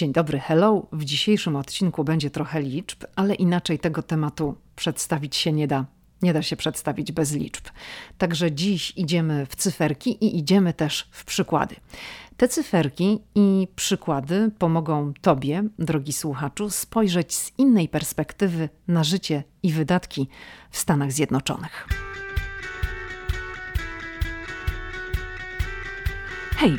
Dzień dobry, hello. W dzisiejszym odcinku będzie trochę liczb, ale inaczej tego tematu przedstawić się nie da. Nie da się przedstawić bez liczb. Także dziś idziemy w cyferki i idziemy też w przykłady. Te cyferki i przykłady pomogą Tobie, drogi słuchaczu, spojrzeć z innej perspektywy na życie i wydatki w Stanach Zjednoczonych. Hej,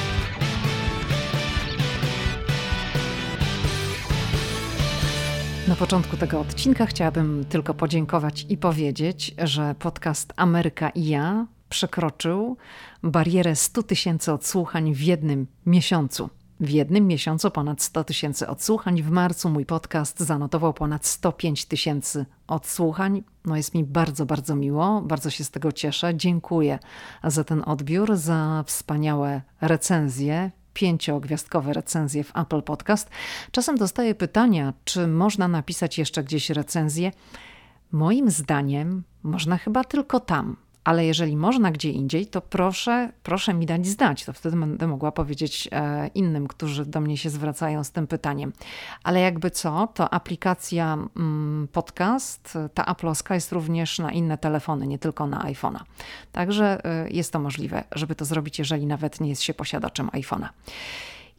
Na początku tego odcinka chciałabym tylko podziękować i powiedzieć, że podcast Ameryka i ja przekroczył barierę 100 tysięcy odsłuchań w jednym miesiącu. W jednym miesiącu ponad 100 tysięcy odsłuchań. W marcu mój podcast zanotował ponad 105 tysięcy odsłuchań. No jest mi bardzo, bardzo miło, bardzo się z tego cieszę. Dziękuję za ten odbiór, za wspaniałe recenzje pięciogwiazdkowe recenzje w Apple Podcast. Czasem dostaję pytania, czy można napisać jeszcze gdzieś recenzję. Moim zdaniem można chyba tylko tam, ale jeżeli można gdzie indziej, to proszę, proszę mi dać znać. To wtedy będę mogła powiedzieć e, innym, którzy do mnie się zwracają z tym pytaniem. Ale jakby co, to aplikacja mm, podcast, ta Apple'owska jest również na inne telefony, nie tylko na iPhone'a. Także e, jest to możliwe, żeby to zrobić, jeżeli nawet nie jest się posiadaczem iPhone'a.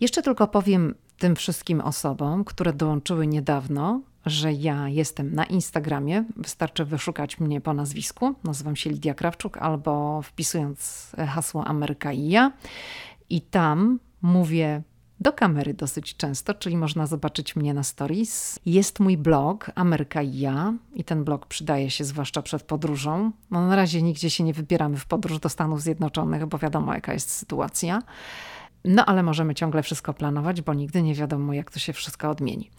Jeszcze tylko powiem tym wszystkim osobom, które dołączyły niedawno, że ja jestem na Instagramie. Wystarczy wyszukać mnie po nazwisku. Nazywam się Lidia Krawczuk albo wpisując hasło Ameryka i ja. I tam mówię do kamery dosyć często, czyli można zobaczyć mnie na stories. Jest mój blog Ameryka i ja i ten blog przydaje się zwłaszcza przed podróżą. No na razie nigdzie się nie wybieramy w podróż do Stanów Zjednoczonych, bo wiadomo jaka jest sytuacja. No ale możemy ciągle wszystko planować, bo nigdy nie wiadomo, jak to się wszystko odmieni.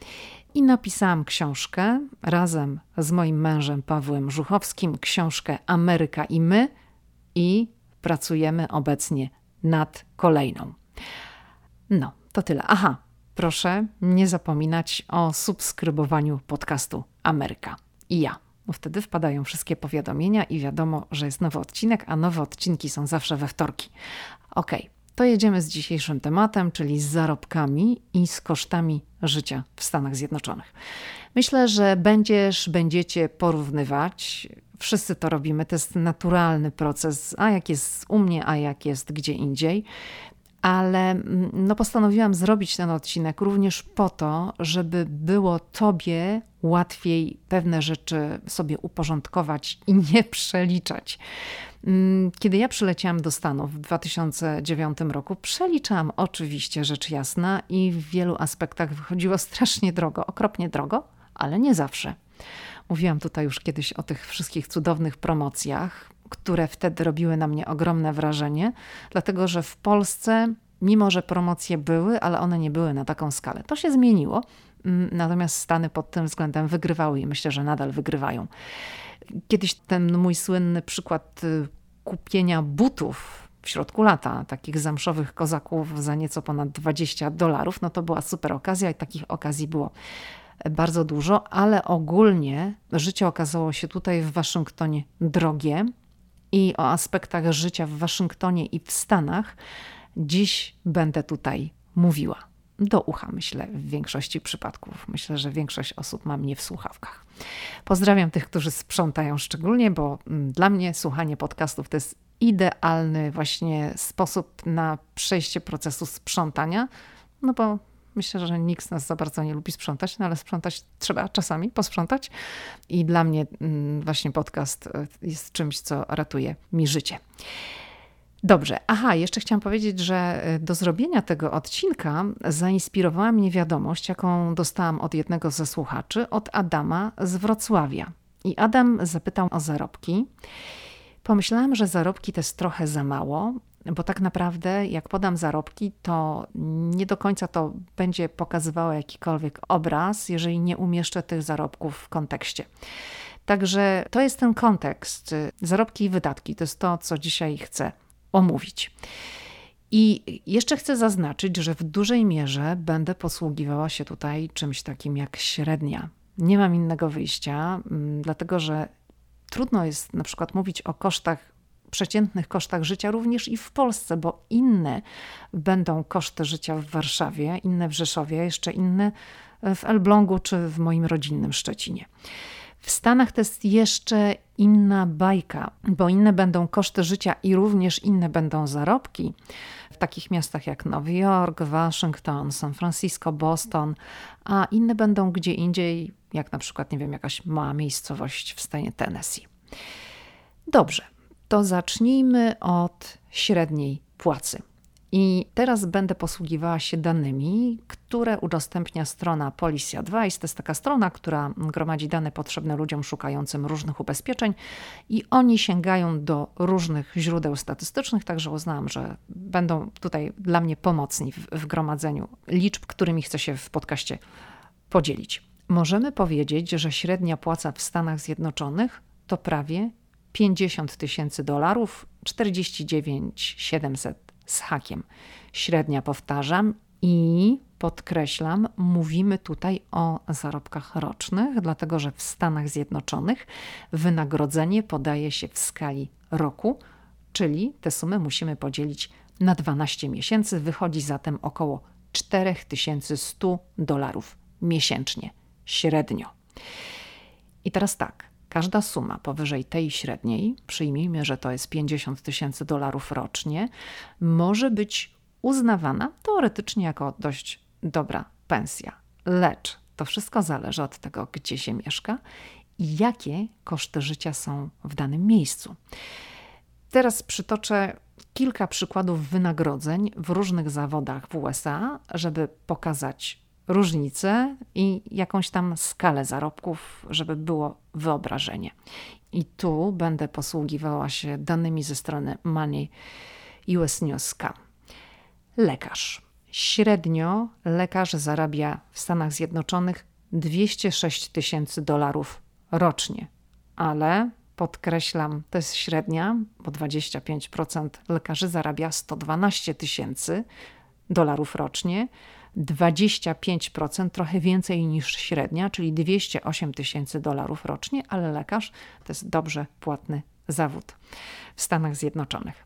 I napisałam książkę razem z moim mężem Pawłem Żuchowskim, książkę Ameryka i my, i pracujemy obecnie nad kolejną. No, to tyle. Aha, proszę nie zapominać o subskrybowaniu podcastu Ameryka i ja. Bo wtedy wpadają wszystkie powiadomienia i wiadomo, że jest nowy odcinek, a nowe odcinki są zawsze we wtorki. Okej, okay. To jedziemy z dzisiejszym tematem, czyli z zarobkami i z kosztami życia w Stanach Zjednoczonych. Myślę, że będziesz, będziecie porównywać. Wszyscy to robimy. To jest naturalny proces, a jak jest u mnie, a jak jest gdzie indziej. Ale mm, no, postanowiłam zrobić ten odcinek również po to, żeby było Tobie łatwiej pewne rzeczy sobie uporządkować i nie przeliczać. Mm, kiedy ja przyleciałam do Stanów w 2009 roku, przeliczałam oczywiście rzecz jasna i w wielu aspektach wychodziło strasznie drogo, okropnie drogo, ale nie zawsze. Mówiłam tutaj już kiedyś o tych wszystkich cudownych promocjach, które wtedy robiły na mnie ogromne wrażenie, dlatego że w Polsce, mimo że promocje były, ale one nie były na taką skalę. To się zmieniło, mm, natomiast Stany pod tym względem wygrywały i myślę, że nadal wygrywają. Kiedyś ten mój słynny przykład y, kupienia butów w środku lata, takich zamszowych kozaków za nieco ponad 20 dolarów, no to była super okazja i takich okazji było bardzo dużo, ale ogólnie życie okazało się tutaj w Waszyngtonie drogie i o aspektach życia w Waszyngtonie i w Stanach dziś będę tutaj mówiła do ucha, myślę, w większości przypadków. Myślę, że większość osób ma mnie w słuchawkach. Pozdrawiam tych, którzy sprzątają szczególnie, bo mm, dla mnie słuchanie podcastów to jest idealny właśnie sposób na przejście procesu sprzątania, no bo myślę, że nikt z nas za bardzo nie lubi sprzątać, no ale sprzątać trzeba czasami, posprzątać i dla mnie mm, właśnie podcast e, jest czymś, co ratuje mi życie. Dobrze, aha, jeszcze chciałam powiedzieć, że e, do zrobienia tego odcinka zainspirowała mnie wiadomość, jaką dostałam od jednego ze słuchaczy, od Adama z Wrocławia. I Adam zapytał o zarobki. Pomyślałam, że zarobki to jest trochę za mało, bo tak naprawdę, jak podam zarobki, to nie do końca to będzie pokazywało jakikolwiek obraz, jeżeli nie umieszczę tych zarobków w kontekście. Także to jest ten kontekst. Zarobki i wydatki to jest to, co dzisiaj chcę omówić. I jeszcze chcę zaznaczyć, że w dużej mierze będę posługiwała się tutaj czymś takim jak średnia. Nie mam innego wyjścia, mm, dlatego że trudno jest na przykład mówić o kosztach, przeciętnych kosztach życia również i w Polsce, bo inne będą koszty życia w Warszawie, inne w Rzeszowie, jeszcze inne w Elblągu czy w moim rodzinnym Szczecinie. W Stanach to jest jeszcze inna bajka, bo inne będą koszty życia i również inne będą zarobki. W takich miastach jak Nowy Jork, Waszyngton, San Francisco, Boston, a inne będą gdzie indziej, jak na przykład, nie wiem, jakaś mała miejscowość w stanie Tennessee. Dobrze, to zacznijmy od średniej płacy. I teraz będę posługiwała się danymi, które udostępnia strona Policy Advice. To jest taka strona, która gromadzi dane potrzebne ludziom szukającym różnych ubezpieczeń i oni sięgają do różnych źródeł statystycznych, także uznałam, że będą tutaj dla mnie pomocni w, w gromadzeniu liczb, którymi chcę się w podcaście podzielić. Możemy powiedzieć, że średnia płaca w Stanach Zjednoczonych to prawie 50 tysięcy dolarów, 49 700 z hakiem. Średnia powtarzam i podkreślam, mówimy tutaj o zarobkach rocznych, dlatego że w Stanach Zjednoczonych wynagrodzenie podaje się w skali roku, czyli te sumy musimy podzielić na 12 miesięcy, wychodzi zatem około 4100 dolarów miesięcznie, średnio. I teraz tak, Każda suma powyżej tej średniej, przyjmijmy, że to jest 50 tysięcy dolarów rocznie, może być uznawana teoretycznie jako dość dobra pensja. Lecz to wszystko zależy od tego, gdzie się mieszka i jakie koszty życia są w danym miejscu. Teraz przytoczę kilka przykładów wynagrodzeń w różnych zawodach w USA, żeby pokazać różnice i jakąś tam skalę zarobków, żeby było wyobrażenie. I tu będę posługiwała się danymi ze strony Money US News.com. Lekarz. Średnio lekarz zarabia w Stanach Zjednoczonych 206 tysięcy dolarów rocznie, ale podkreślam, to jest średnia, bo 25% lekarzy zarabia 112 tysięcy dolarów rocznie, 25%, trochę więcej niż średnia, czyli 208 tysięcy dolarów rocznie, ale lekarz to jest dobrze płatny zawód w Stanach Zjednoczonych.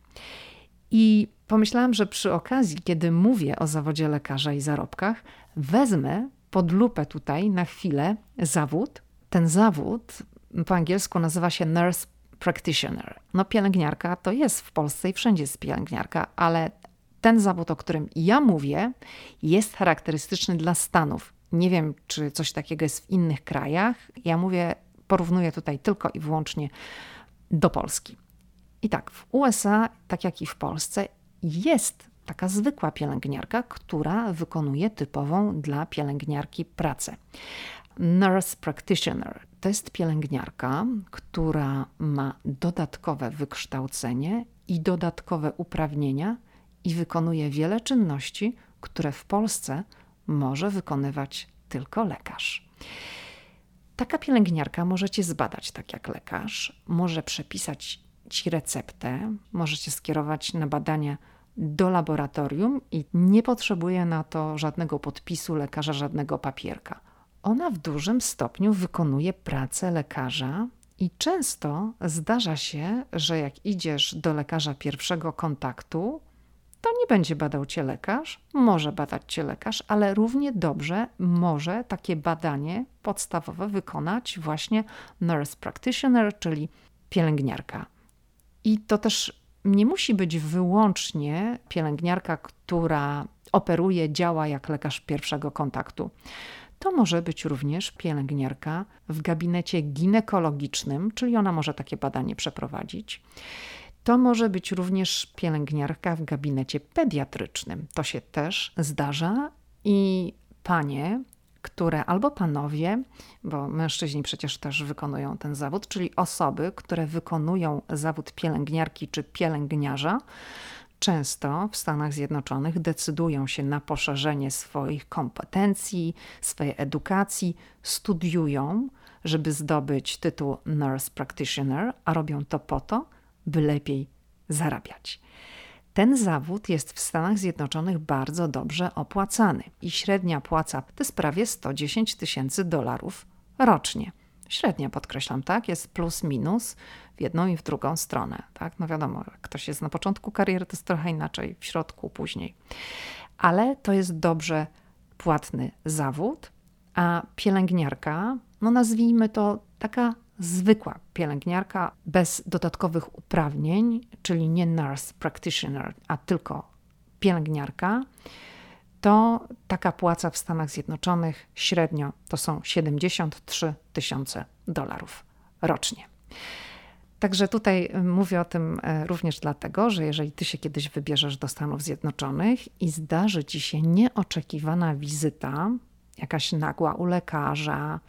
I pomyślałam, że przy okazji, kiedy mówię o zawodzie lekarza i zarobkach, wezmę pod lupę tutaj na chwilę zawód. Ten zawód po angielsku nazywa się nurse practitioner. No pielęgniarka to jest w Polsce i wszędzie jest pielęgniarka, ale ten zawód, o którym ja mówię, jest charakterystyczny dla Stanów. Nie wiem, czy coś takiego jest w innych krajach. Ja mówię, porównuję tutaj tylko i wyłącznie do Polski. I tak, w USA, tak jak i w Polsce, jest taka zwykła pielęgniarka, która wykonuje typową dla pielęgniarki pracę. Nurse practitioner to jest pielęgniarka, która ma dodatkowe wykształcenie i dodatkowe uprawnienia i wykonuje wiele czynności, które w Polsce może wykonywać tylko lekarz. Taka pielęgniarka może cię zbadać tak jak lekarz, może przepisać ci receptę, może cię skierować na badania do laboratorium i nie potrzebuje na to żadnego podpisu lekarza, żadnego papierka. Ona w dużym stopniu wykonuje pracę lekarza i często zdarza się, że jak idziesz do lekarza pierwszego kontaktu, to nie będzie badał cię lekarz, może badać cię lekarz, ale równie dobrze może takie badanie podstawowe wykonać właśnie nurse practitioner, czyli pielęgniarka. I to też nie musi być wyłącznie pielęgniarka, która operuje, działa jak lekarz pierwszego kontaktu. To może być również pielęgniarka w gabinecie ginekologicznym, czyli ona może takie badanie przeprowadzić. To może być również pielęgniarka w gabinecie pediatrycznym. To się też zdarza i panie, które albo panowie, bo mężczyźni przecież też wykonują ten zawód, czyli osoby, które wykonują zawód pielęgniarki czy pielęgniarza, często w Stanach Zjednoczonych decydują się na poszerzenie swoich kompetencji, swojej edukacji, studiują, żeby zdobyć tytuł Nurse Practitioner, a robią to po to, by lepiej zarabiać. Ten zawód jest w Stanach Zjednoczonych bardzo dobrze opłacany i średnia płaca to jest prawie 110 tysięcy dolarów rocznie. Średnia, podkreślam, tak, jest plus minus w jedną i w drugą stronę. Tak? No wiadomo, jak ktoś jest na początku kariery, to jest trochę inaczej, w środku, później. Ale to jest dobrze płatny zawód, a pielęgniarka, no nazwijmy to taka zwykła pielęgniarka bez dodatkowych uprawnień, czyli nie nurse practitioner, a tylko pielęgniarka, to taka płaca w Stanach Zjednoczonych średnio to są 73 tysiące dolarów rocznie. Także tutaj mówię o tym e, również dlatego, że jeżeli ty się kiedyś wybierzesz do Stanów Zjednoczonych i zdarzy ci się nieoczekiwana wizyta, jakaś nagła u lekarza,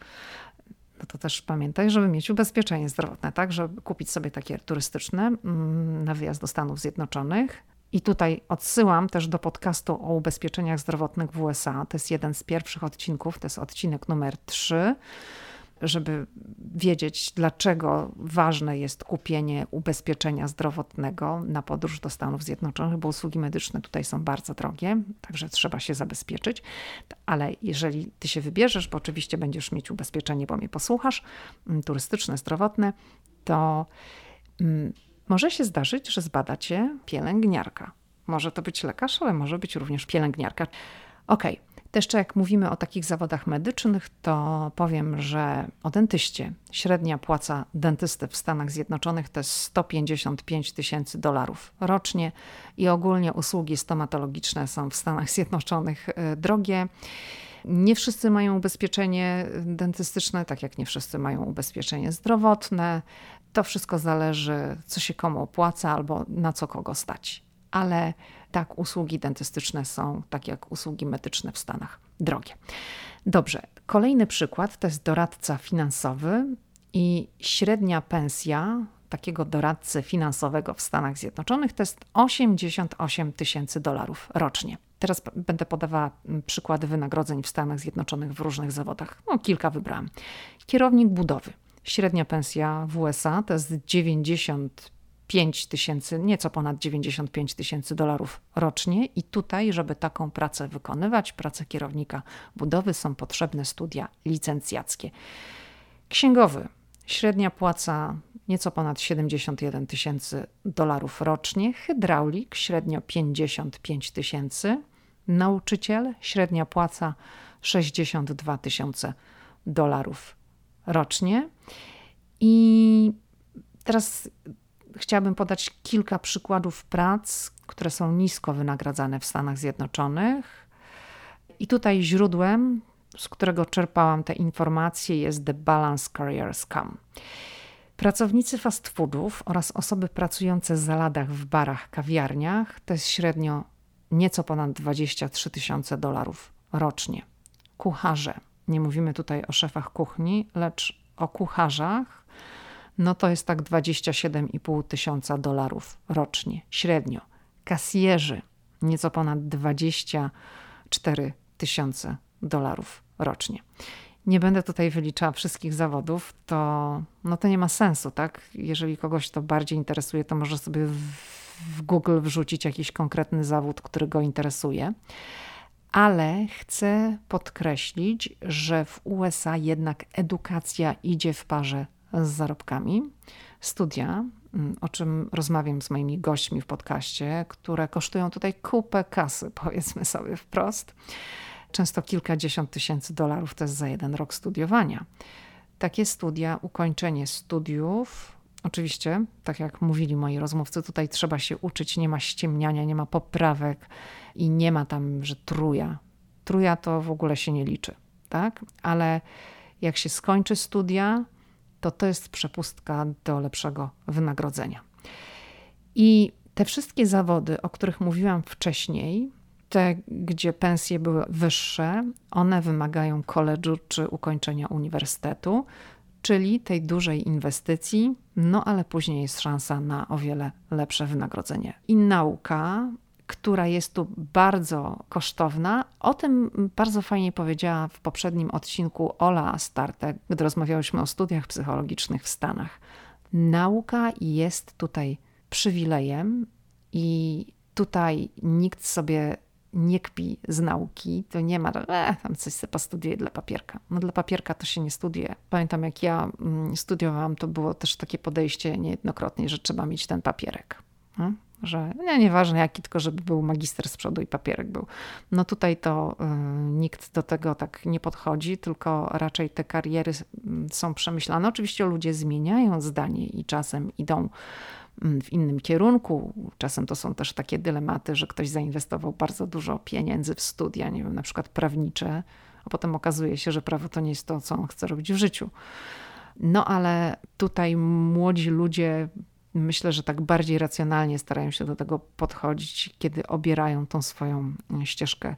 no to też pamiętaj, żeby mieć ubezpieczenie zdrowotne, tak, żeby kupić sobie takie turystyczne mm, na wyjazd do Stanów Zjednoczonych. I tutaj odsyłam też do podcastu o ubezpieczeniach zdrowotnych w USA. To jest jeden z pierwszych odcinków, to jest odcinek numer 3 żeby wiedzieć, dlaczego ważne jest kupienie ubezpieczenia zdrowotnego na podróż do Stanów Zjednoczonych, bo usługi medyczne tutaj są bardzo drogie, także trzeba się zabezpieczyć. Ale jeżeli ty się wybierzesz, bo oczywiście będziesz mieć ubezpieczenie, bo mnie posłuchasz, mm, turystyczne, zdrowotne, to mm, może się zdarzyć, że zbada cię pielęgniarka. Może to być lekarz, ale może być również pielęgniarka. Okej, okay. Też jak mówimy o takich zawodach medycznych, to powiem, że o dentyście średnia płaca dentysty w Stanach Zjednoczonych to jest 155 tysięcy dolarów rocznie i ogólnie usługi stomatologiczne są w Stanach Zjednoczonych e, drogie. Nie wszyscy mają ubezpieczenie dentystyczne, tak jak nie wszyscy mają ubezpieczenie zdrowotne. To wszystko zależy, co się komu opłaca albo na co kogo stać. Ale tak, usługi dentystyczne są, tak jak usługi medyczne w Stanach, drogie. Dobrze, kolejny przykład to jest doradca finansowy i średnia pensja takiego doradcy finansowego w Stanach Zjednoczonych to jest 88 tysięcy dolarów rocznie. Teraz będę podawała przykłady wynagrodzeń w Stanach Zjednoczonych w różnych zawodach. No, kilka wybrałam. Kierownik budowy. Średnia pensja w USA to jest 90 5 tysięcy, nieco ponad 95 tysięcy dolarów rocznie i tutaj, żeby taką pracę wykonywać, pracę kierownika budowy, są potrzebne studia licencjackie. Księgowy, średnia płaca nieco ponad 71 tysięcy dolarów rocznie, hydraulik średnio 55 tysięcy, nauczyciel średnia płaca 62 tysiące dolarów rocznie. I teraz chciałabym podać kilka przykładów prac, które są nisko wynagradzane w Stanach Zjednoczonych. I tutaj źródłem, z którego czerpałam te informacje, jest The Balance Careers.com. Pracownicy fast foodów oraz osoby pracujące za ladach w barach, kawiarniach to jest średnio nieco ponad 23 tysiące dolarów rocznie. Kucharze, nie mówimy tutaj o szefach kuchni, lecz o kucharzach, no to jest tak 27,5 tysiąca dolarów rocznie, średnio. Kasjerzy nieco ponad 24 tysiące dolarów rocznie. Nie będę tutaj wyliczała wszystkich zawodów, to, no to nie ma sensu, tak? Jeżeli kogoś to bardziej interesuje, to może sobie w, Google wrzucić jakiś konkretny zawód, który go interesuje. Ale chcę podkreślić, że w USA jednak edukacja idzie w parze z zarobkami. Studia, mm, o czym rozmawiam z moimi gośćmi w podcaście, które kosztują tutaj kupę kasy, powiedzmy sobie wprost. Często kilkadziesiąt tysięcy dolarów to jest za jeden rok studiowania. Takie studia, ukończenie studiów, oczywiście, tak jak mówili moi rozmówcy, tutaj trzeba się uczyć, nie ma ściemniania, nie ma poprawek i nie ma tam, że truja. Truja to w ogóle się nie liczy, tak? Ale jak się skończy studia, to to jest przepustka do lepszego wynagrodzenia. I te wszystkie zawody, o których mówiłam wcześniej, te, gdzie pensje były wyższe, one wymagają koledżu czy ukończenia uniwersytetu, czyli tej dużej inwestycji, no ale później jest szansa na o wiele lepsze wynagrodzenie. I nauka, która jest tu bardzo kosztowna. O tym bardzo fajnie powiedziała w poprzednim odcinku Ola Startek, gdy rozmawiałyśmy o studiach psychologicznych w Stanach. Nauka jest tutaj przywilejem i tutaj nikt sobie nie kpi z nauki, to nie ma, e, tam coś sobie postudiuje dla papierka. No dla papierka to się nie studiuje. Pamiętam jak ja mm, studiowałam, to było też takie podejście niejednokrotnie, że trzeba mieć ten papierek. Hmm? Że nie, nieważne jaki, tylko żeby był magister z przodu i papierek był. No tutaj to y, nikt do tego tak nie podchodzi, tylko raczej te kariery mm, są przemyślane. Oczywiście ludzie zmieniają zdanie i czasem idą mm, w innym kierunku. Czasem to są też takie dylematy, że ktoś zainwestował bardzo dużo pieniędzy w studia, nie wiem, na przykład prawnicze, a potem okazuje się, że prawo to nie jest to, co on chce robić w życiu. No ale tutaj młodzi ludzie myślę, że tak bardziej racjonalnie starają się do tego podchodzić, kiedy obierają tą swoją ścieżkę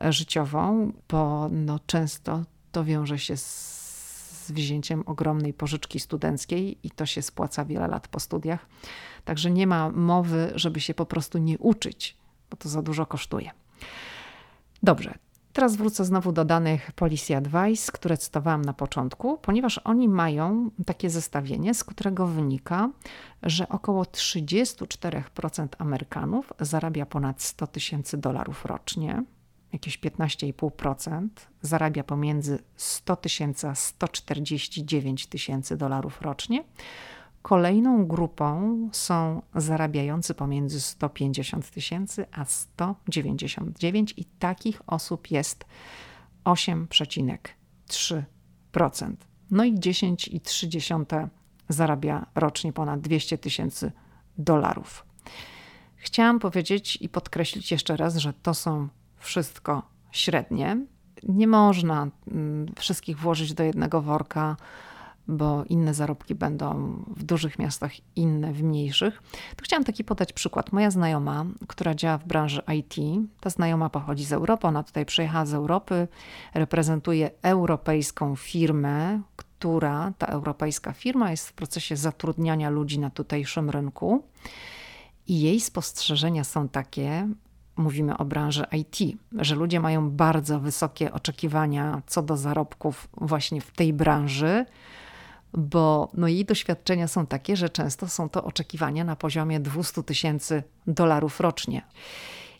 życiową, bo no często to wiąże się z wzięciem ogromnej pożyczki studenckiej i to się spłaca wiele lat po studiach. Także nie ma mowy, żeby się po prostu nie uczyć, bo to za dużo kosztuje. Dobrze, Teraz wrócę znowu do danych Policy Advice, które cytowałam na początku, ponieważ oni mają takie zestawienie, z którego wynika, że około 34% Amerykanów zarabia ponad 100 tysięcy dolarów rocznie, jakieś 15,5% zarabia pomiędzy 100 tysięcy a 149 tysięcy dolarów rocznie, Kolejną grupą są zarabiający pomiędzy 150 tysięcy a 199 i takich osób jest 8,3%. No i 10,3 zarabia rocznie ponad 200 tysięcy dolarów. Chciałam powiedzieć i podkreślić jeszcze raz, że to są wszystko średnie. Nie można mm, wszystkich włożyć do jednego worka bo inne zarobki będą w dużych miastach, inne w mniejszych. To chciałam taki podać przykład. Moja znajoma, która działa w branży IT, ta znajoma pochodzi z Europy, ona tutaj przyjechała z Europy, reprezentuje europejską firmę, która, ta europejska firma jest w procesie zatrudniania ludzi na tutejszym rynku. I jej spostrzeżenia są takie, mówimy o branży IT, że ludzie mają bardzo wysokie oczekiwania co do zarobków właśnie w tej branży, bo no jej doświadczenia są takie, że często są to oczekiwania na poziomie 200 tysięcy dolarów rocznie.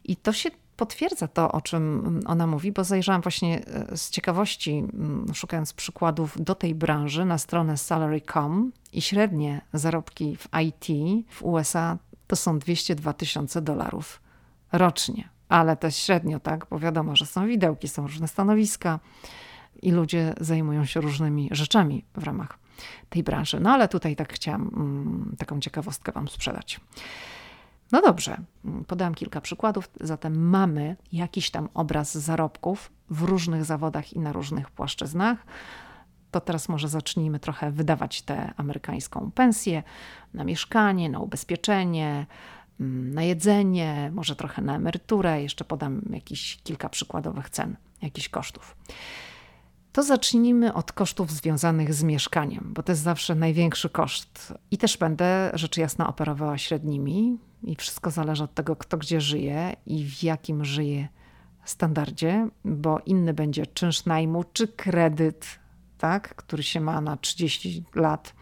I to się potwierdza to, o czym ona mówi, bo zajrzałam właśnie e, z ciekawości, szukając przykładów do tej branży na stronę salary.com i średnie zarobki w IT w USA to są 202 tysiące dolarów rocznie. Ale to średnio, tak, bo wiadomo, że są widełki, są różne stanowiska i ludzie zajmują się różnymi rzeczami w ramach tej branży. No ale tutaj tak chciałam mm, taką ciekawostkę Wam sprzedać. No dobrze, mm, podałam kilka przykładów, zatem mamy jakiś tam obraz zarobków w różnych zawodach i na różnych płaszczyznach. To teraz może zacznijmy trochę wydawać tę amerykańską pensję na mieszkanie, na ubezpieczenie, mm, na jedzenie, może trochę na emeryturę. Jeszcze podam jakieś kilka przykładowych cen, jakichś kosztów. To zacznijmy od kosztów związanych z mieszkaniem, bo to jest zawsze największy koszt. I też będę rzecz jasna operowała średnimi, i wszystko zależy od tego, kto gdzie żyje i w jakim żyje standardzie, bo inny będzie czynsz najmu czy kredyt, tak, który się ma na 30 lat.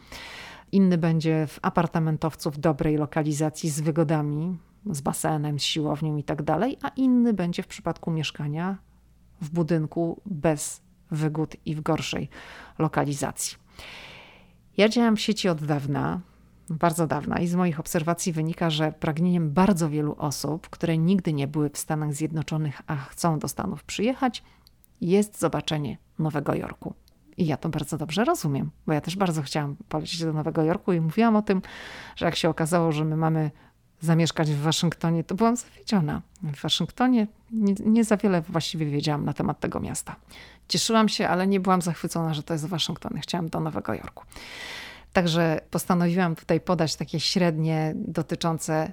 Inny będzie w apartamentowcu w dobrej lokalizacji z wygodami, z basenem, z siłownią i tak dalej, a inny będzie w przypadku mieszkania w budynku bez wygód i w gorszej lokalizacji. Ja działam w sieci od dawna, bardzo dawna, i z moich obserwacji wynika, że pragnieniem bardzo wielu osób, które nigdy nie były w Stanach Zjednoczonych, a chcą do Stanów przyjechać, jest zobaczenie Nowego Jorku. I ja to bardzo dobrze rozumiem, bo ja też bardzo chciałam polecieć do Nowego Jorku i mówiłam o tym, że jak się okazało, że my mamy zamieszkać w Waszyngtonie, to byłam zawiedziona. W Waszyngtonie nie, nie, za wiele właściwie wiedziałam na temat tego miasta. Cieszyłam się, ale nie byłam zachwycona, że to jest Waszyngton. Chciałam do Nowego Jorku. Także postanowiłam tutaj podać takie średnie dotyczące,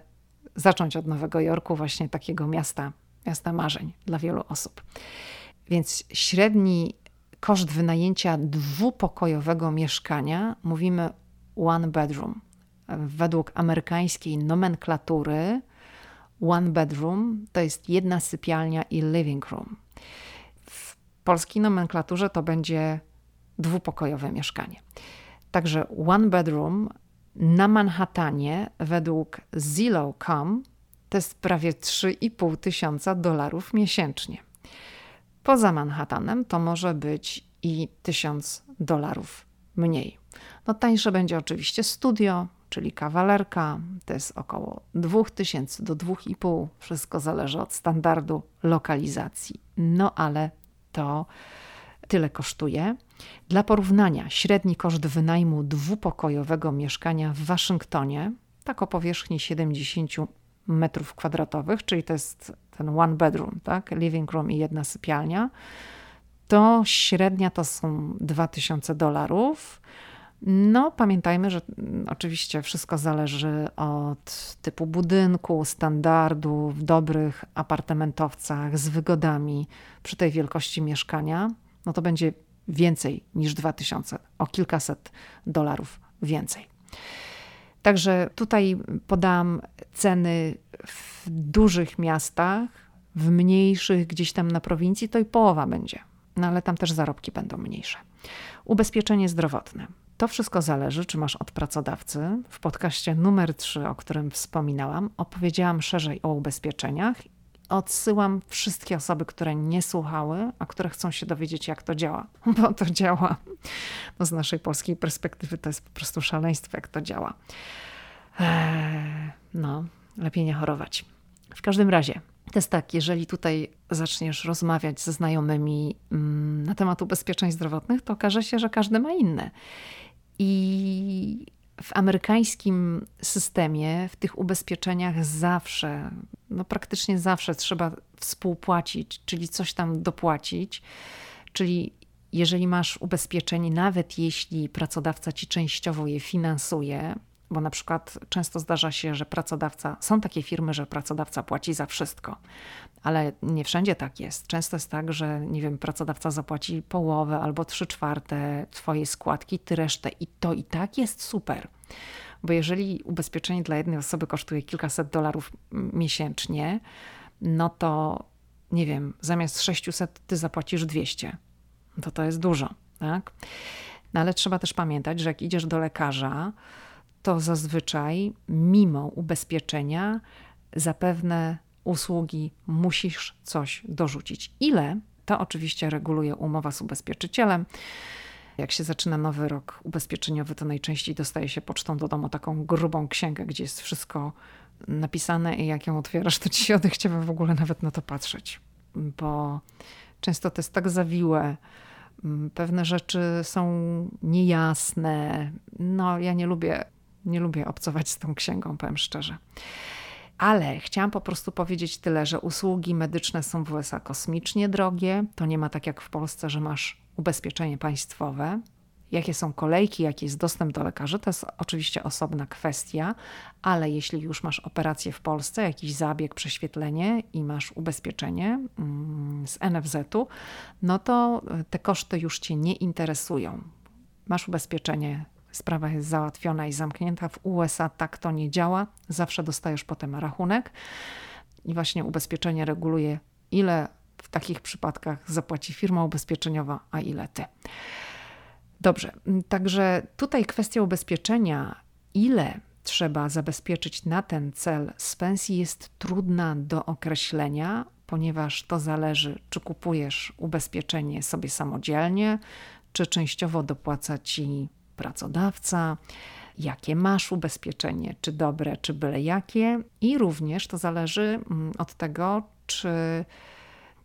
zacząć od Nowego Jorku, właśnie takiego miasta, miasta marzeń dla wielu osób. Więc średni koszt wynajęcia dwupokojowego mieszkania, mówimy one bedroom. Według amerykańskiej nomenklatury one bedroom to jest jedna sypialnia i living room. W polskiej nomenklaturze to będzie dwupokojowe mieszkanie. Także one bedroom na Manhattanie według Zillow.com to jest prawie 3,5 tysiąca dolarów miesięcznie. Poza Manhattanem to może być i 1000 dolarów mniej. No tańsze będzie oczywiście studio, czyli kawalerka, to jest około 2000 do 2,5, wszystko zależy od standardu lokalizacji. No ale to tyle kosztuje. Dla porównania, średni koszt wynajmu dwupokojowego mieszkania w Waszyngtonie, tak o powierzchni 70 metrów kwadratowych, czyli to jest ten one bedroom, tak? living room i jedna sypialnia, to średnia to są 2000 dolarów. No, pamiętajmy, że mm, oczywiście wszystko zależy od typu budynku, standardu, w dobrych apartamentowcach z wygodami przy tej wielkości mieszkania. No to będzie więcej niż 2000, o kilkaset dolarów więcej. Także tutaj podam ceny w dużych miastach, w mniejszych, gdzieś tam na prowincji, to i połowa będzie. No ale tam też zarobki będą mniejsze. Ubezpieczenie zdrowotne. To wszystko zależy, czy masz od pracodawcy. W podcaście numer 3, o którym wspominałam, opowiedziałam szerzej o ubezpieczeniach. Odsyłam wszystkie osoby, które nie słuchały, a które chcą się dowiedzieć, jak to działa, bo to działa. No z naszej polskiej perspektywy to jest po prostu szaleństwo, jak to działa. Eee, no, lepiej nie chorować. W każdym razie, to jest tak, jeżeli tutaj zaczniesz rozmawiać ze znajomymi mm, na temat ubezpieczeń zdrowotnych, to okaże się, że każdy ma inne. I w amerykańskim systemie, w tych ubezpieczeniach zawsze, no praktycznie zawsze trzeba współpłacić, czyli coś tam dopłacić. Czyli jeżeli masz ubezpieczenie, nawet jeśli pracodawca ci częściowo je finansuje, bo na przykład często zdarza się, że pracodawca, są takie firmy, że pracodawca płaci za wszystko, ale nie wszędzie tak jest. Często jest tak, że nie wiem, pracodawca zapłaci połowę albo trzy czwarte twojej składki, ty resztę i to i tak jest super. Bo jeżeli ubezpieczenie dla jednej osoby kosztuje kilkaset dolarów miesięcznie, no to nie wiem, zamiast 600 ty zapłacisz 200. To to jest dużo, tak? No ale trzeba też pamiętać, że jak idziesz do lekarza, to zazwyczaj mimo ubezpieczenia zapewne usługi musisz coś dorzucić. Ile? To oczywiście reguluje umowa z ubezpieczycielem. Jak się zaczyna nowy rok ubezpieczeniowy, to najczęściej dostaje się pocztą do domu taką grubą księgę, gdzie jest wszystko napisane i jak ją otwierasz, to ci się odechciewa w ogóle nawet na to patrzeć, bo często to jest tak zawiłe, pewne rzeczy są niejasne. No, ja nie lubię nie lubię obcować z tą księgą, powiem szczerze. Ale chciałam po prostu powiedzieć tyle, że usługi medyczne są w USA kosmicznie drogie. To nie ma tak jak w Polsce, że masz ubezpieczenie państwowe. Jakie są kolejki, jaki jest dostęp do lekarzy, to jest oczywiście osobna kwestia, ale jeśli już masz operację w Polsce, jakiś zabieg, prześwietlenie i masz ubezpieczenie mm, z NFZ-u, no to te koszty już cię nie interesują. Masz ubezpieczenie sprawa jest załatwiona i zamknięta. W USA tak to nie działa. Zawsze dostajesz potem rachunek i właśnie ubezpieczenie reguluje, ile w takich przypadkach zapłaci firma ubezpieczeniowa, a ile ty. Dobrze, także tutaj kwestia ubezpieczenia, ile trzeba zabezpieczyć na ten cel z pensji jest trudna do określenia, ponieważ to zależy, czy kupujesz ubezpieczenie sobie samodzielnie, czy częściowo dopłaca ci pracodawca, jakie masz ubezpieczenie, czy dobre, czy byle jakie. I również to zależy mm, od tego, czy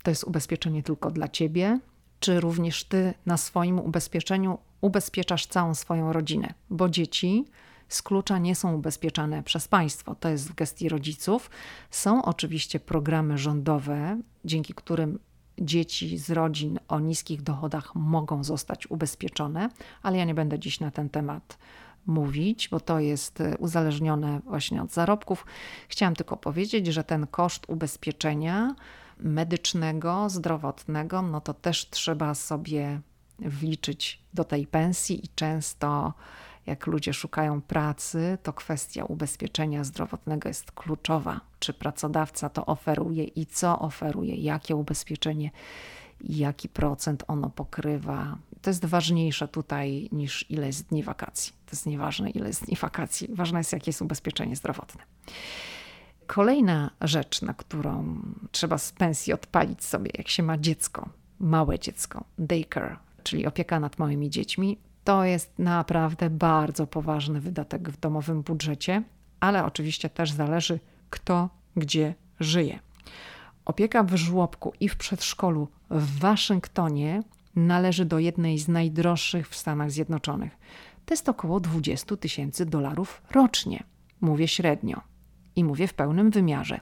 to jest ubezpieczenie tylko dla ciebie, czy również ty na swoim ubezpieczeniu ubezpieczasz całą swoją rodzinę, bo dzieci z klucza nie są ubezpieczane przez państwo. To jest w gestii rodziców. Są oczywiście programy rządowe, dzięki którym dzieci z rodzin o niskich dochodach mogą zostać ubezpieczone, ale ja nie będę dziś na ten temat mówić, bo to jest e, uzależnione właśnie od zarobków. Chciałam tylko powiedzieć, że ten koszt ubezpieczenia medycznego, zdrowotnego, no to też trzeba sobie wliczyć do tej pensji i często jak ludzie szukają pracy, to kwestia ubezpieczenia zdrowotnego jest kluczowa. Czy pracodawca to oferuje i co oferuje, jakie ubezpieczenie, jaki procent ono pokrywa. To jest ważniejsze tutaj niż ile jest dni wakacji. To jest nieważne, ile jest dni wakacji. Ważne jest, jakie jest ubezpieczenie zdrowotne. Kolejna rzecz, na którą trzeba z pensji odpalić sobie, jak się ma dziecko, małe dziecko, daycare, czyli opieka nad małymi dziećmi, to jest naprawdę bardzo poważny wydatek w domowym budżecie, ale oczywiście też zależy, kto gdzie żyje. Opieka w żłobku i w przedszkolu w Waszyngtonie należy do jednej z najdroższych w Stanach Zjednoczonych. To jest około 20 tysięcy dolarów rocznie. Mówię średnio i mówię w pełnym wymiarze.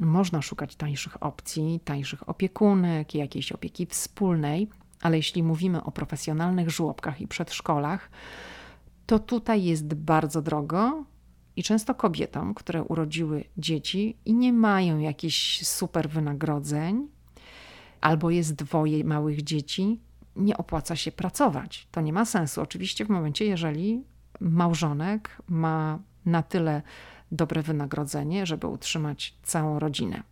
Można szukać tańszych opcji, tańszych opiekunek, jakiejś opieki wspólnej, ale jeśli mówimy o profesjonalnych żłobkach i przedszkolach, to tutaj jest bardzo drogo i często kobietom, które urodziły dzieci i nie mają jakichś super wynagrodzeń, albo jest dwoje małych dzieci, nie opłaca się pracować. To nie ma sensu. Oczywiście w momencie, jeżeli małżonek ma na tyle dobre wynagrodzenie, żeby utrzymać całą rodzinę.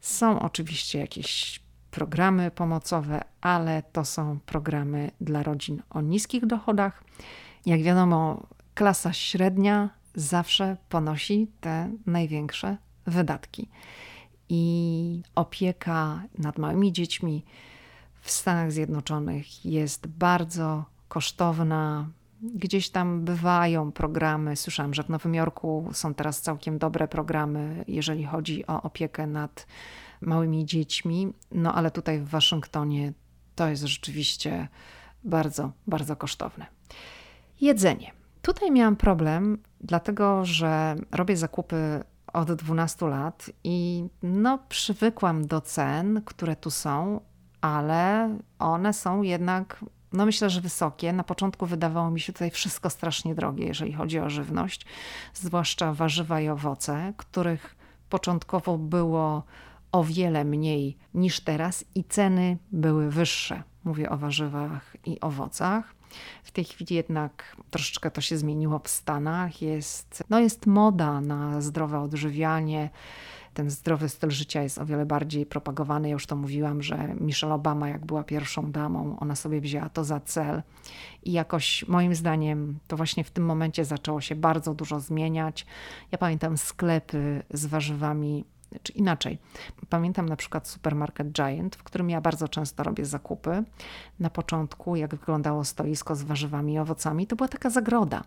Są oczywiście jakieś programy pomocowe, ale to są programy dla rodzin o niskich dochodach. Jak wiadomo, klasa średnia zawsze ponosi te największe wydatki. I opieka nad małymi dziećmi w Stanach Zjednoczonych jest bardzo kosztowna. Gdzieś tam bywają programy. Słyszałam, że w Nowym Jorku są teraz całkiem dobre programy, jeżeli chodzi o opiekę nad małymi dziećmi. No ale tutaj w Waszyngtonie to jest rzeczywiście bardzo, bardzo kosztowne. Jedzenie. Tutaj miałam problem, dlatego że robię zakupy od 12 lat i no, przywykłam do cen, które tu są, ale one są jednak, no myślę, że wysokie. Na początku wydawało mi się tutaj wszystko strasznie drogie, jeżeli chodzi o żywność, zwłaszcza warzywa i owoce, których początkowo było o wiele mniej niż teraz i ceny były wyższe. Mówię o warzywach i owocach. W tej chwili jednak troszeczkę to się zmieniło w Stanach. Jest, no jest moda na zdrowe odżywianie. Ten zdrowy styl życia jest o wiele bardziej propagowany. Ja już to mówiłam, że Michelle Obama, jak była pierwszą damą, ona sobie wzięła to za cel. I jakoś moim zdaniem to właśnie w tym momencie zaczęło się bardzo dużo zmieniać. Ja pamiętam sklepy z warzywami czy inaczej. Pamiętam na przykład supermarket Giant, w którym ja bardzo często robię zakupy. Na początku, jak wyglądało stoisko z warzywami i owocami, to była taka zagroda.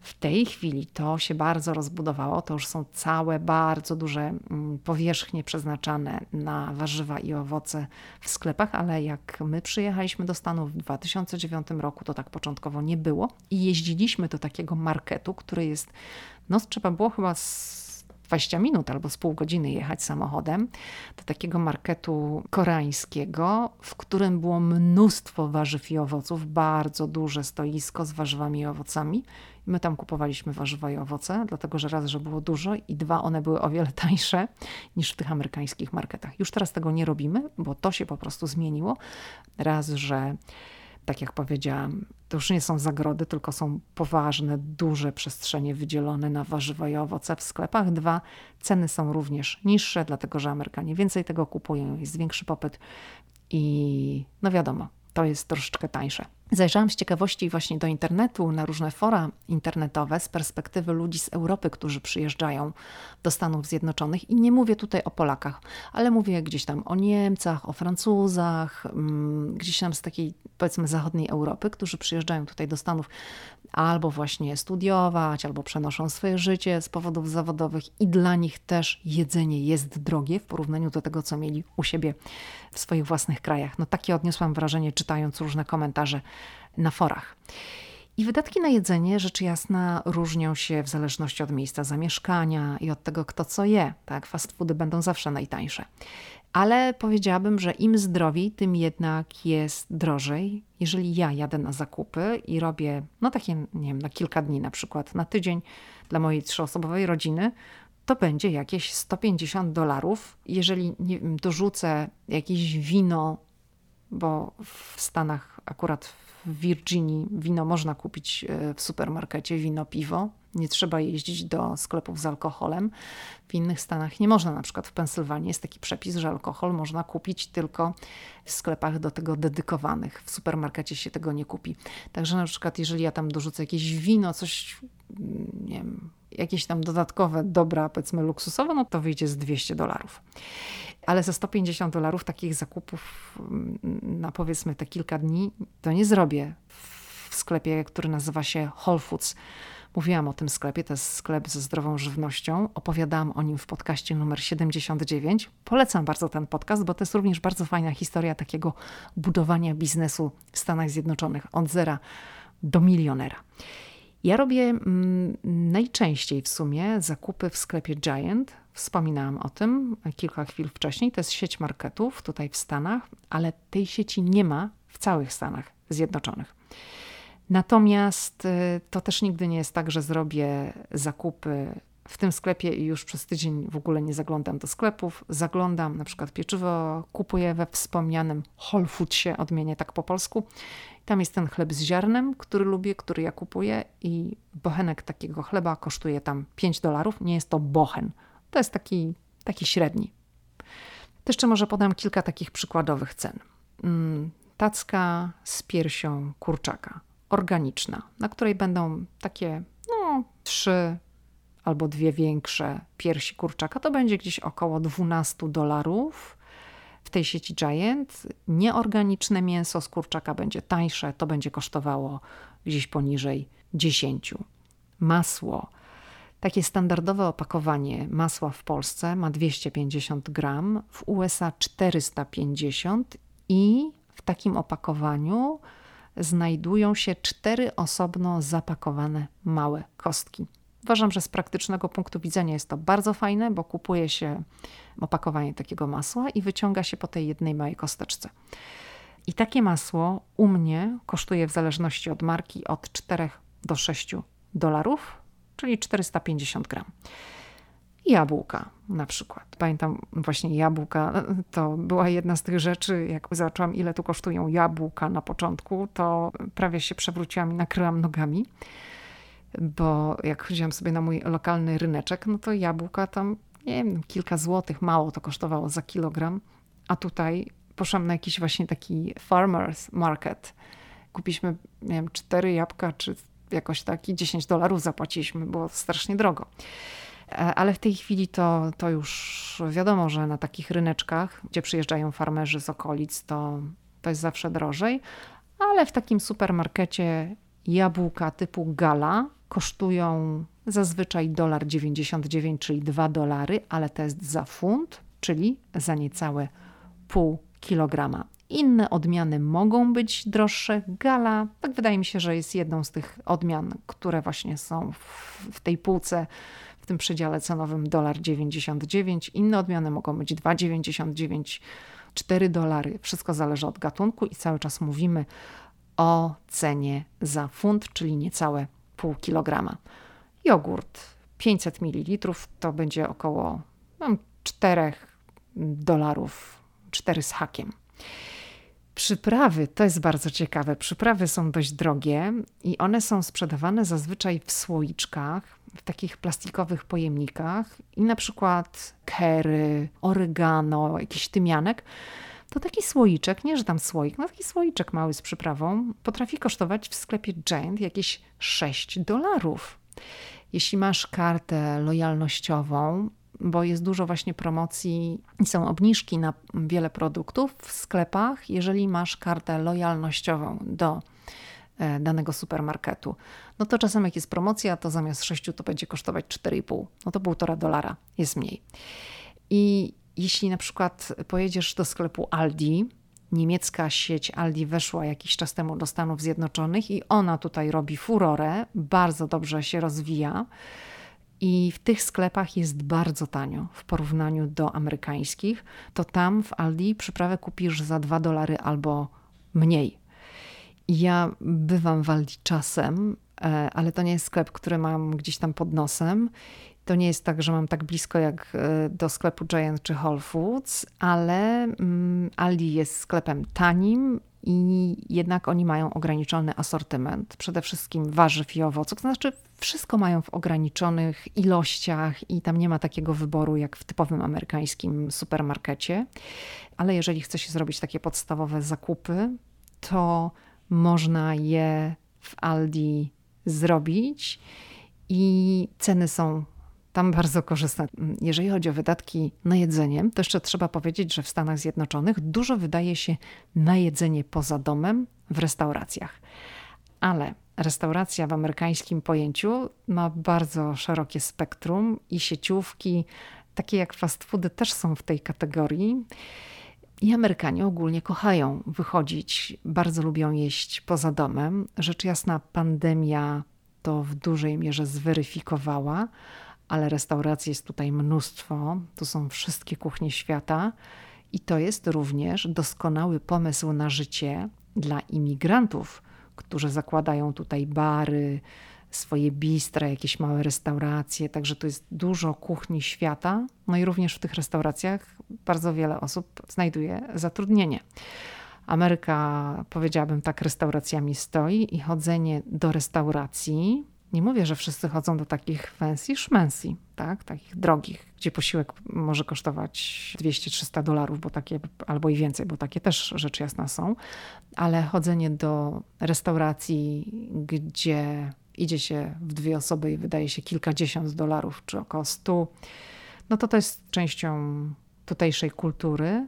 W tej chwili to się bardzo rozbudowało. To już są całe, bardzo duże mm, powierzchnie przeznaczane na warzywa i owoce w sklepach, ale jak my przyjechaliśmy do Stanów w 2009 roku, to tak początkowo nie było. I jeździliśmy do takiego marketu, który jest, no trzeba było chyba z 20 minut albo z pół godziny jechać samochodem do takiego marketu koreańskiego, w którym było mnóstwo warzyw i owoców, bardzo duże stoisko z warzywami i owocami. My tam kupowaliśmy warzywa i owoce, dlatego że raz, że było dużo i dwa, one były o wiele tańsze niż w tych amerykańskich marketach. Już teraz tego nie robimy, bo to się po prostu zmieniło. Raz, że tak jak powiedziałam, to już nie są zagrody, tylko są poważne, duże przestrzenie wydzielone na warzywa i owoce w sklepach. Dwa, ceny są również niższe, dlatego że Amerykanie więcej tego kupują, jest większy popyt i no wiadomo, to jest troszeczkę tańsze. Zajrzałam z ciekawości właśnie do internetu, na różne fora internetowe z perspektywy ludzi z Europy, którzy przyjeżdżają do Stanów Zjednoczonych. I nie mówię tutaj o Polakach, ale mówię gdzieś tam o Niemcach, o Francuzach, mm, gdzieś tam z takiej powiedzmy zachodniej Europy, którzy przyjeżdżają tutaj do Stanów albo właśnie studiować, albo przenoszą swoje życie z powodów zawodowych i dla nich też jedzenie jest drogie w porównaniu do tego, co mieli u siebie w swoich własnych krajach. No takie odniosłam wrażenie czytając różne komentarze na forach. I wydatki na jedzenie, rzecz jasna, różnią się w zależności od miejsca zamieszkania i od tego, kto co je. Tak, fast foody będą zawsze najtańsze. Ale powiedziałabym, że im zdrowiej, tym jednak jest drożej. Jeżeli ja jadę na zakupy i robię, no takie, nie wiem, na kilka dni na przykład, na tydzień dla mojej trzyosobowej rodziny, to będzie jakieś 150 dolarów. Jeżeli nie wiem, dorzucę jakieś wino bo w Stanach akurat w Virginii wino można kupić e, w supermarkecie, wino, piwo. Nie trzeba jeździć do sklepów z alkoholem. W innych stanach nie można, na przykład w Pensylwanii jest taki przepis, że alkohol można kupić tylko w sklepach do tego dedykowanych. W supermarkecie się tego nie kupi. Także na przykład jeżeli ja tam dorzucę jakieś wino, coś, mm, nie wiem, jakieś tam dodatkowe dobra, powiedzmy luksusowe, no to wyjdzie z 200 dolarów. Ale za 150 dolarów takich zakupów mm, na powiedzmy te kilka dni to nie zrobię w sklepie, który nazywa się Whole Foods. Mówiłam o tym sklepie, to jest sklep ze zdrową żywnością. Opowiadałam o nim w podcaście numer 79. Polecam bardzo ten podcast, bo to jest również bardzo fajna historia takiego budowania biznesu w Stanach Zjednoczonych od zera do milionera. Ja robię mm, najczęściej w sumie zakupy w sklepie Giant. Wspominałam o tym kilka chwil wcześniej. To jest sieć marketów tutaj w Stanach, ale tej sieci nie ma w całych Stanach Zjednoczonych. Natomiast y, to też nigdy nie jest tak, że zrobię zakupy w tym sklepie i już przez tydzień w ogóle nie zaglądam do sklepów. Zaglądam, na przykład pieczywo kupuję we wspomnianym Whole Foodsie, odmienię tak po polsku. Tam jest ten chleb z ziarnem, który lubię, który ja kupuję i bochenek takiego chleba kosztuje tam 5 dolarów. Nie jest to bochen, to jest taki, taki średni. To jeszcze może podam kilka takich przykładowych cen. Mm, tacka z piersią kurczaka, organiczna, na której będą takie no, trzy albo dwie większe piersi kurczaka, to będzie gdzieś około 12 dolarów. W tej sieci Giant nieorganiczne mięso z kurczaka będzie tańsze, to będzie kosztowało gdzieś poniżej 10. Masło. Takie standardowe opakowanie masła w Polsce ma 250 gram, w USA 450 i w takim opakowaniu znajdują się cztery osobno zapakowane małe kostki. Uważam, że z praktycznego punktu widzenia jest to bardzo fajne, bo kupuje się opakowanie takiego masła i wyciąga się po tej jednej małej kosteczce. I takie masło u mnie kosztuje w zależności od marki od 4 do 6 dolarów, czyli 450 gram. Jabłka na przykład. Pamiętam właśnie jabłka, to była jedna z tych rzeczy, jak zobaczyłam ile tu kosztują jabłka na początku, to prawie się przewróciłam i nakryłam nogami bo jak chodziłam sobie na mój lokalny ryneczek, no to jabłka tam, nie wiem, kilka złotych, mało to kosztowało za kilogram, a tutaj poszłam na jakiś właśnie taki farmers market. Kupiliśmy, nie wiem, cztery jabłka, czy jakoś taki 10 dolarów zapłaciliśmy, było strasznie drogo. E, ale w tej chwili to, to już wiadomo, że na takich ryneczkach, gdzie przyjeżdżają farmerzy z okolic, to, to jest zawsze drożej. Ale w takim supermarkecie jabłka typu gala kosztują zazwyczaj dolar 99, czyli 2 dolary, ale to jest za funt, czyli za niecałe pół kilograma. Inne odmiany mogą być droższe. Gala, tak wydaje mi się, że jest jedną z tych odmian, które właśnie są w tej półce, w tym przedziale cenowym dolar 99. Inne odmiany mogą być 2,99, 4 dolary. Wszystko zależy od gatunku i cały czas mówimy o cenie za funt, czyli niecałe pół kilograma. Jogurt 500 ml to będzie około no, 4 dolarów, 4 z hakiem. Przyprawy to jest bardzo ciekawe. Przyprawy są dość drogie i one są sprzedawane zazwyczaj w słoiczkach, w takich plastikowych pojemnikach i na przykład kery, oregano, jakiś tymianek to taki słoiczek, nie że tam słoik, no taki słoiczek mały z przyprawą potrafi kosztować w sklepie Giant jakieś 6 dolarów. Jeśli masz kartę lojalnościową, bo jest dużo właśnie promocji i są obniżki na wiele produktów w sklepach, jeżeli masz kartę lojalnościową do e, danego supermarketu. No to czasem jak jest promocja, to zamiast 6 to będzie kosztować 4,5. No to 1,5 dolara jest mniej. I jeśli na przykład pojedziesz do sklepu Aldi, niemiecka sieć Aldi weszła jakiś czas temu do Stanów Zjednoczonych i ona tutaj robi furorę, bardzo dobrze się rozwija. I w tych sklepach jest bardzo tanio w porównaniu do amerykańskich. To tam w Aldi przyprawę kupisz za 2 dolary albo mniej. Ja bywam w Aldi czasem, e, ale to nie jest sklep, który mam gdzieś tam pod nosem to nie jest tak, że mam tak blisko jak e, do sklepu Giant czy Whole Foods, ale mm, Aldi jest sklepem tanim i jednak oni mają ograniczony asortyment, przede wszystkim warzyw i owoców, to znaczy wszystko mają w ograniczonych ilościach i tam nie ma takiego wyboru jak w typowym amerykańskim supermarkecie. Ale jeżeli chce się zrobić takie podstawowe zakupy, to można je w Aldi zrobić i ceny są tam bardzo korzystne. Jeżeli chodzi o wydatki na jedzenie, to jeszcze trzeba powiedzieć, że w Stanach Zjednoczonych dużo wydaje się na jedzenie poza domem w restauracjach. Ale restauracja w amerykańskim pojęciu ma bardzo szerokie spektrum i sieciówki, takie jak fast foody, też są w tej kategorii. I Amerykanie ogólnie kochają wychodzić, bardzo lubią jeść poza domem. Rzecz jasna, pandemia to w dużej mierze zweryfikowała, ale restauracji jest tutaj mnóstwo. Tu są wszystkie kuchnie świata. I to jest również doskonały pomysł na życie dla imigrantów, którzy zakładają tutaj bary, swoje bistra, jakieś małe restauracje. Także tu jest dużo kuchni świata. No i również w tych restauracjach bardzo wiele osób znajduje zatrudnienie. Ameryka, powiedziałabym tak, restauracjami stoi i chodzenie do restauracji nie mówię, że wszyscy chodzą do takich fancy szmensy, tak? takich drogich, gdzie posiłek może kosztować 200-300 dolarów, bo takie, albo i więcej, bo takie też rzecz jasna są, ale chodzenie do restauracji, gdzie idzie się w dwie osoby i wydaje się kilkadziesiąt dolarów, czy około stu, no to to jest częścią tutejszej kultury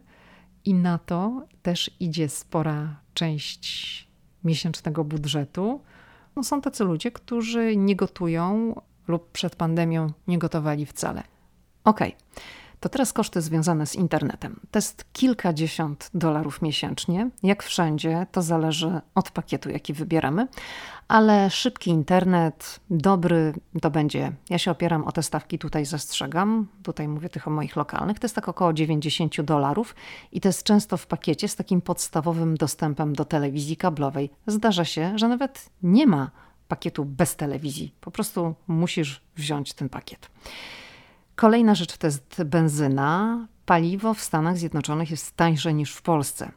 i na to też idzie spora część miesięcznego budżetu, no są tacy ludzie, którzy nie gotują lub przed pandemią nie gotowali wcale. Ok, to teraz koszty związane z internetem. To jest kilkadziesiąt dolarów miesięcznie. Jak wszędzie, to zależy od pakietu, jaki wybieramy, ale szybki internet, dobry, to będzie. Ja się opieram o te stawki, tutaj zastrzegam. Tutaj mówię tych o moich lokalnych. To jest tak około 90 dolarów i to jest często w pakiecie z takim podstawowym dostępem do telewizji kablowej. Zdarza się, że nawet nie ma pakietu bez telewizji. Po prostu musisz wziąć ten pakiet. Kolejna rzecz to jest benzyna. Paliwo w Stanach Zjednoczonych jest tańsze niż w Polsce.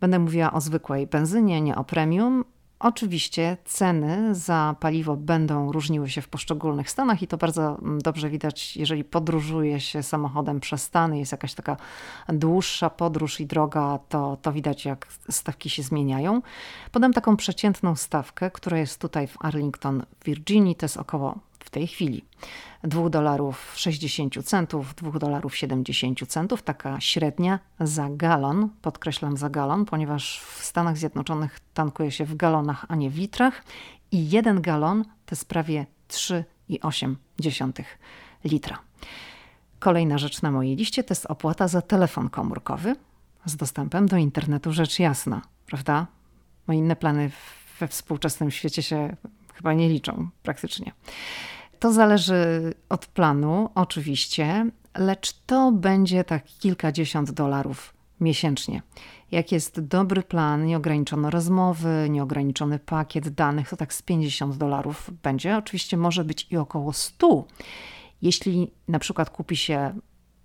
Będę mówiła o zwykłej benzynie, nie o premium. Oczywiście ceny za paliwo będą różniły się w poszczególnych stanach i to bardzo mm, dobrze widać, jeżeli podróżuje się samochodem przez Stany, jest jakaś taka dłuższa podróż i droga, to, to widać jak stawki się zmieniają. Podam taką przeciętną stawkę, która jest tutaj w Arlington, Virginii, to jest około w tej chwili 2 dolarów 60 centów, 2 dolarów 70 centów, taka średnia za galon, podkreślam za galon, ponieważ w Stanach Zjednoczonych tankuje się w galonach, a nie w litrach i jeden galon to jest prawie 3,8 litra. Kolejna rzecz na mojej liście to jest opłata za telefon komórkowy z dostępem do internetu, rzecz jasna, prawda? Bo inne plany we współczesnym świecie się chyba nie liczą praktycznie. To zależy od planu, oczywiście, lecz to będzie tak kilkadziesiąt dolarów miesięcznie. Jak jest dobry plan, nieograniczono rozmowy, nieograniczony pakiet danych, to tak z 50 dolarów będzie. Oczywiście może być i około 100. Jeśli na przykład kupi się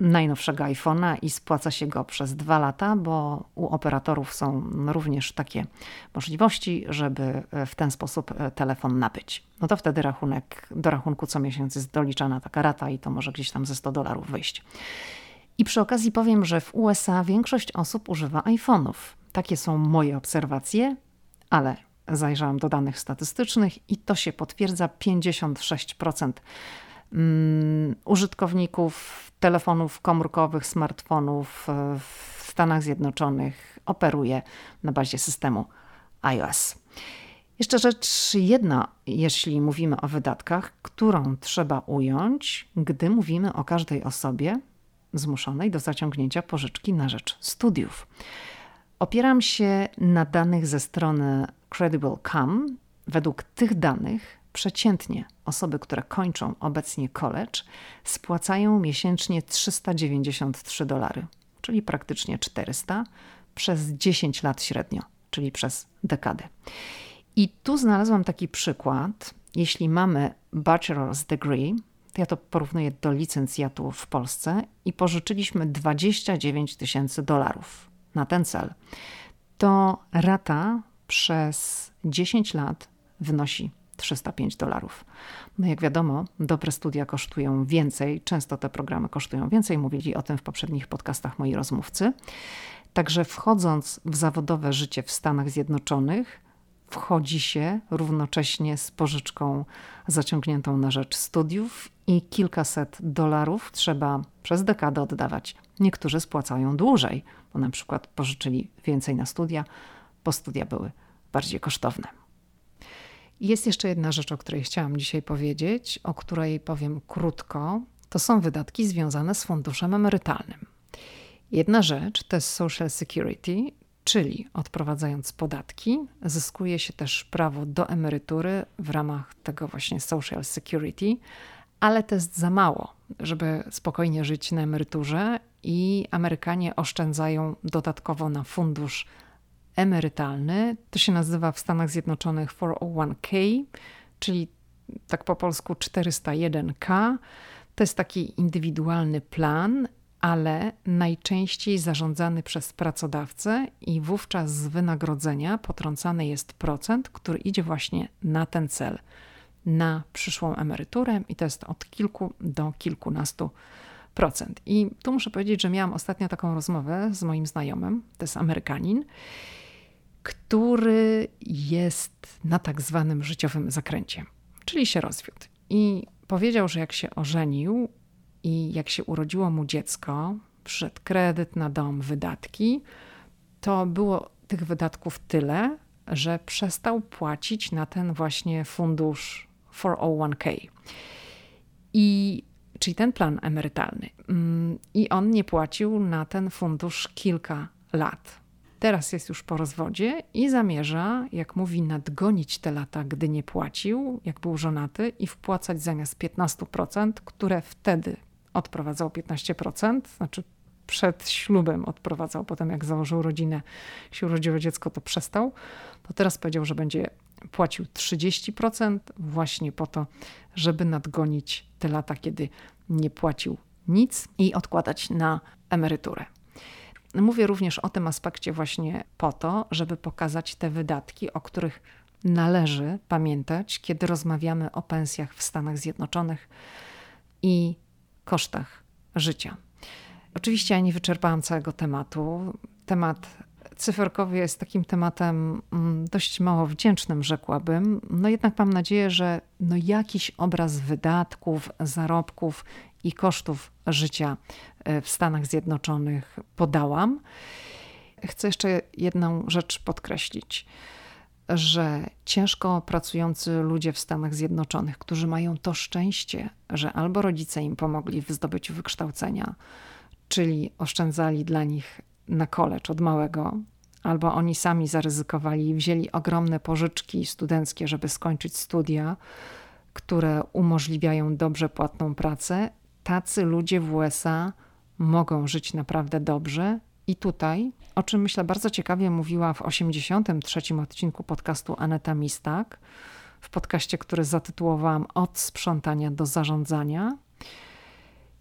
najnowszego iPhone'a i spłaca się go przez dwa lata, bo u operatorów są również takie możliwości, żeby e, w ten sposób e, telefon nabyć. No to wtedy rachunek, do rachunku co miesiąc jest doliczana taka rata i to może gdzieś tam ze 100 dolarów wyjść. I przy okazji powiem, że w USA większość osób używa iPhone'ów. Takie są moje obserwacje, ale zajrzałam do danych statystycznych i to się potwierdza 56% Mm, użytkowników telefonów komórkowych, smartfonów e, w Stanach Zjednoczonych operuje na bazie systemu iOS. Jeszcze rzecz jedna, jeśli mówimy o wydatkach, którą trzeba ująć, gdy mówimy o każdej osobie zmuszonej do zaciągnięcia pożyczki na rzecz studiów. Opieram się na danych ze strony Credible.com. Według tych danych Przeciętnie osoby, które kończą obecnie college, spłacają miesięcznie 393 dolary, czyli praktycznie 400 przez 10 lat średnio, czyli przez dekadę. I tu znalazłam taki przykład. Jeśli mamy bachelor's degree, to ja to porównuję do licencjatu w Polsce i pożyczyliśmy 29 tysięcy dolarów na ten cel to rata przez 10 lat wynosi 305 dolarów. No jak wiadomo, dobre studia kosztują więcej, często te programy kosztują więcej, mówili o tym w poprzednich podcastach moi rozmówcy. Także wchodząc w zawodowe życie w Stanach Zjednoczonych, wchodzi się równocześnie z pożyczką zaciągniętą na rzecz studiów i kilkaset dolarów trzeba przez dekadę oddawać. Niektórzy spłacają dłużej, bo na przykład pożyczyli więcej na studia, bo studia były bardziej kosztowne. Jest jeszcze jedna rzecz, o której chciałam dzisiaj powiedzieć, o której powiem krótko. To są wydatki związane z funduszem emerytalnym. Jedna rzecz to jest Social Security, czyli odprowadzając podatki, zyskuje się też prawo do emerytury w ramach tego właśnie Social Security, ale to jest za mało, żeby spokojnie żyć na emeryturze i Amerykanie oszczędzają dodatkowo na fundusz emerytalny. To się nazywa w Stanach Zjednoczonych 401k, czyli tak po polsku 401k. To jest taki indywidualny plan, ale najczęściej zarządzany przez pracodawcę i wówczas z wynagrodzenia potrącany jest procent, który idzie właśnie na ten cel, na przyszłą emeryturę i to jest od kilku do kilkunastu procent. I tu muszę powiedzieć, że miałam ostatnio taką rozmowę z moim znajomym, to jest Amerykanin, który jest na tak zwanym życiowym zakręcie, czyli się rozwiódł. I powiedział, że jak się ożenił i jak się urodziło mu dziecko, przyszedł kredyt na dom, wydatki, to było tych wydatków tyle, że przestał płacić na ten właśnie fundusz 401k. I czyli ten plan emerytalny. Mm, I on nie płacił na ten fundusz kilka lat. Teraz jest już po rozwodzie i zamierza, jak mówi, nadgonić te lata, gdy nie płacił, jak był żonaty, i wpłacać zamiast 15%, które wtedy odprowadzał 15%, znaczy przed ślubem odprowadzał, potem jak założył rodzinę, się urodziło dziecko, to przestał. To teraz powiedział, że będzie płacił 30% właśnie po to, żeby nadgonić te lata, kiedy nie płacił nic i odkładać na emeryturę. Mówię również o tym aspekcie właśnie po to, żeby pokazać te wydatki, o których należy pamiętać, kiedy rozmawiamy o pensjach w Stanach Zjednoczonych i kosztach życia. Oczywiście ja nie wyczerpałam całego tematu. Temat cyferkowy jest takim tematem mm, dość mało wdzięcznym, rzekłabym. No jednak mam nadzieję, że no jakiś obraz wydatków, zarobków i kosztów życia w Stanach Zjednoczonych podałam. Chcę jeszcze jedną rzecz podkreślić, że ciężko pracujący ludzie w Stanach Zjednoczonych, którzy mają to szczęście, że albo rodzice im pomogli w zdobyciu wykształcenia, czyli oszczędzali dla nich na college od małego, albo oni sami zaryzykowali i wzięli ogromne pożyczki studenckie, żeby skończyć studia, które umożliwiają dobrze płatną pracę, tacy ludzie w USA mogą żyć naprawdę dobrze. I tutaj, o czym myślę bardzo ciekawie mówiła w 83 odcinku podcastu Aneta Mistak, w podcaście, który zatytułowałam Od sprzątania do zarządzania.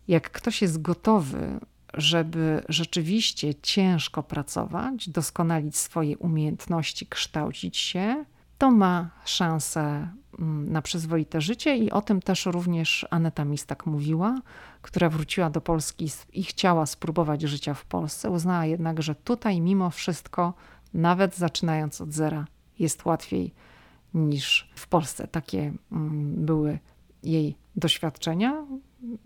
Jak ktoś jest gotowy, żeby rzeczywiście ciężko pracować, doskonalić swoje umiejętności, kształcić się, to ma szansę mm, na przyzwoite życie i o tym też również Aneta Mistak mówiła, która wróciła do Polski i chciała spróbować życia w Polsce. Uznała jednak, że tutaj mimo wszystko, nawet zaczynając od zera, jest łatwiej niż w Polsce. Takie mm, były jej doświadczenia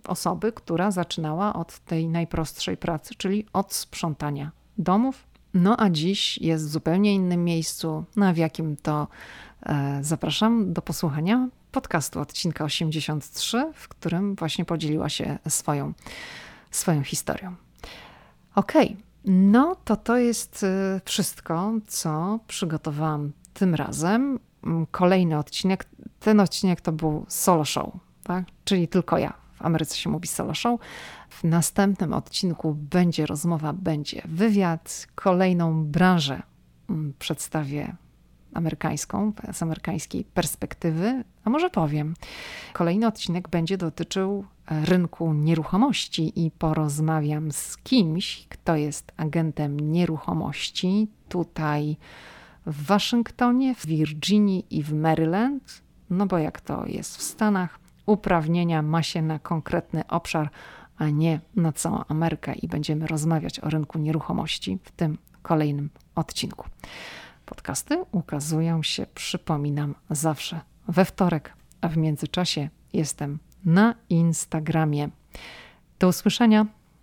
osoby, która zaczynała od tej najprostszej pracy, czyli od sprzątania domów, no a dziś jest w zupełnie innym miejscu, no a w jakim to e, zapraszam do posłuchania podcastu odcinka 83, w którym właśnie podzieliła się swoją, swoją historią. Okej, okay. no to to jest e, wszystko, co przygotowałam tym razem. Kolejny odcinek, ten odcinek to był solo show, tak? czyli tylko ja Ameryce się mówi solo show. W następnym odcinku będzie rozmowa, będzie wywiad. Kolejną branżę mm, przedstawię amerykańską, z amerykańskiej perspektywy, a może powiem. Kolejny odcinek będzie dotyczył e, rynku nieruchomości i porozmawiam z kimś, kto jest agentem nieruchomości tutaj w Waszyngtonie, w Virginii i w Maryland. No bo jak to jest w Stanach, uprawnienia ma się na konkretny obszar, a nie na całą Amerykę i będziemy rozmawiać o rynku nieruchomości w tym kolejnym odcinku. Podcasty ukazują się, przypominam, zawsze we wtorek, a w międzyczasie jestem na Instagramie. Do usłyszenia.